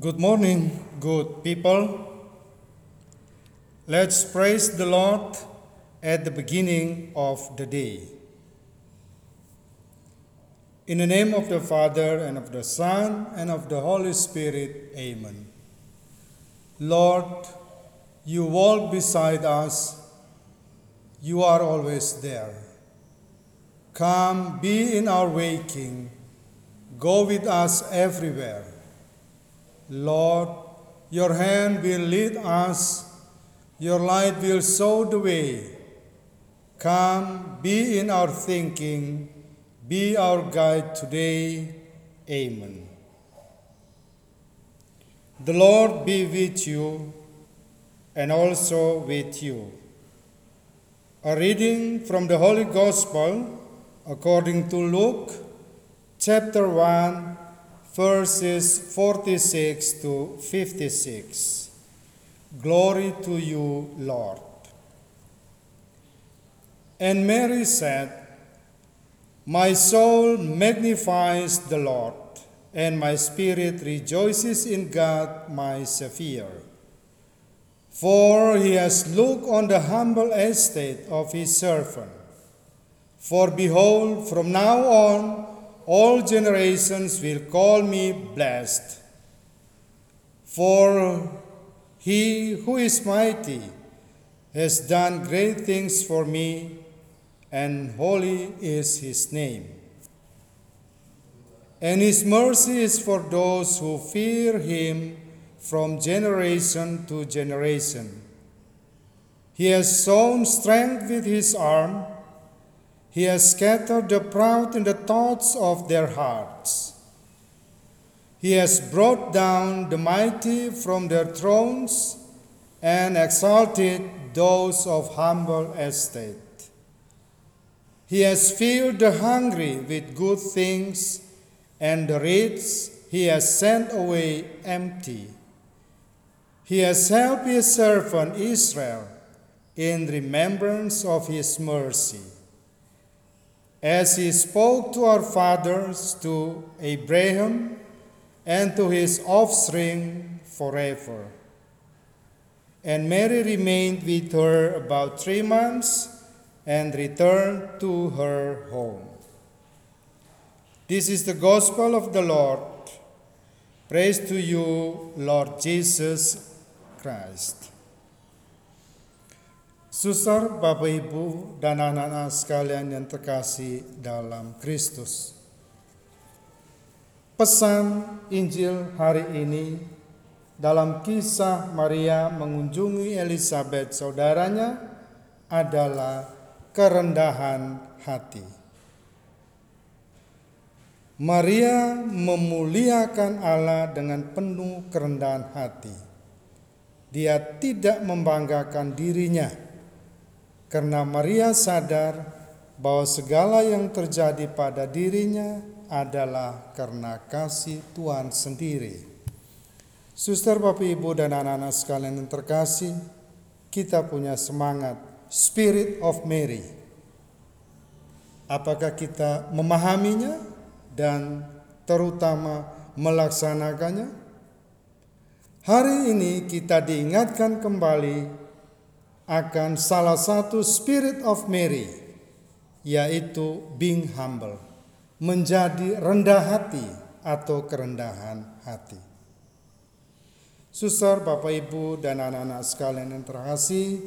Good morning, good people. Let's praise the Lord at the beginning of the day. In the name of the Father, and of the Son, and of the Holy Spirit, Amen. Lord, you walk beside us, you are always there. Come, be in our waking, go with us everywhere. Lord, your hand will lead us, your light will show the way. Come, be in our thinking, be our guide today. Amen. The Lord be with you and also with you. A reading from the Holy Gospel according to Luke chapter 1 verses 46 to 56. Glory to you, Lord. And Mary said, My soul magnifies the Lord, and my spirit rejoices in God my Saviour. For he has looked on the humble estate of his servant. For behold, from now on, all generations will call me blessed. For he who is mighty has done great things for me, and holy is his name. And his mercy is for those who fear him from generation to generation. He has shown strength with his arm. He has scattered the proud in the thoughts of their hearts. He has brought down the mighty from their thrones and exalted those of humble estate. He has filled the hungry with good things, and the rich he has sent away empty. He has helped his servant Israel in remembrance of his mercy as he spoke to our fathers, to Abraham, and to his offspring forever. And Mary remained with her about three months and returned to her home. This is the gospel of the Lord. Praise to you, Lord Jesus Christ. Suster, Bapak Ibu, dan anak-anak sekalian yang terkasih dalam Kristus. Pesan Injil hari ini dalam kisah Maria mengunjungi Elizabeth saudaranya adalah kerendahan hati. Maria memuliakan Allah dengan penuh kerendahan hati. Dia tidak membanggakan dirinya karena Maria sadar bahwa segala yang terjadi pada dirinya adalah karena kasih Tuhan sendiri. Suster, Bapak, Ibu, dan anak-anak sekalian yang terkasih, kita punya semangat Spirit of Mary. Apakah kita memahaminya dan terutama melaksanakannya? Hari ini kita diingatkan kembali akan salah satu spirit of Mary, yaitu being humble, menjadi rendah hati atau kerendahan hati. Susar, Bapak, Ibu, dan anak-anak sekalian yang terkasih,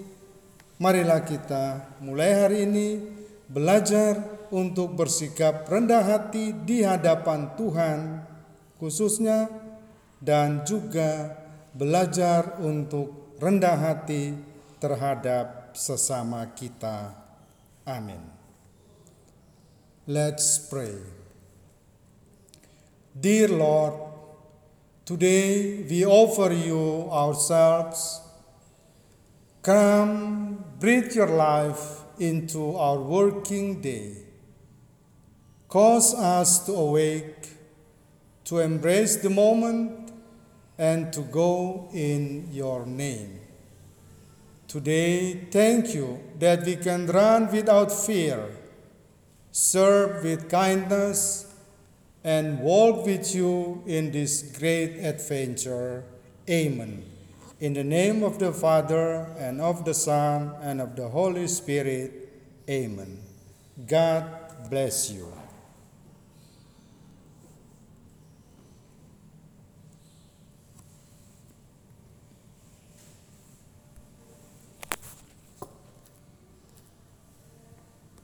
marilah kita mulai hari ini belajar untuk bersikap rendah hati di hadapan Tuhan, khususnya, dan juga belajar untuk rendah hati terhadap sesama kita. Amin. Let's pray. Dear Lord, today we offer you ourselves. Come, breathe your life into our working day. Cause us to awake, to embrace the moment, and to go in your name. Today, thank you that we can run without fear, serve with kindness, and walk with you in this great adventure. Amen. In the name of the Father, and of the Son, and of the Holy Spirit. Amen. God bless you.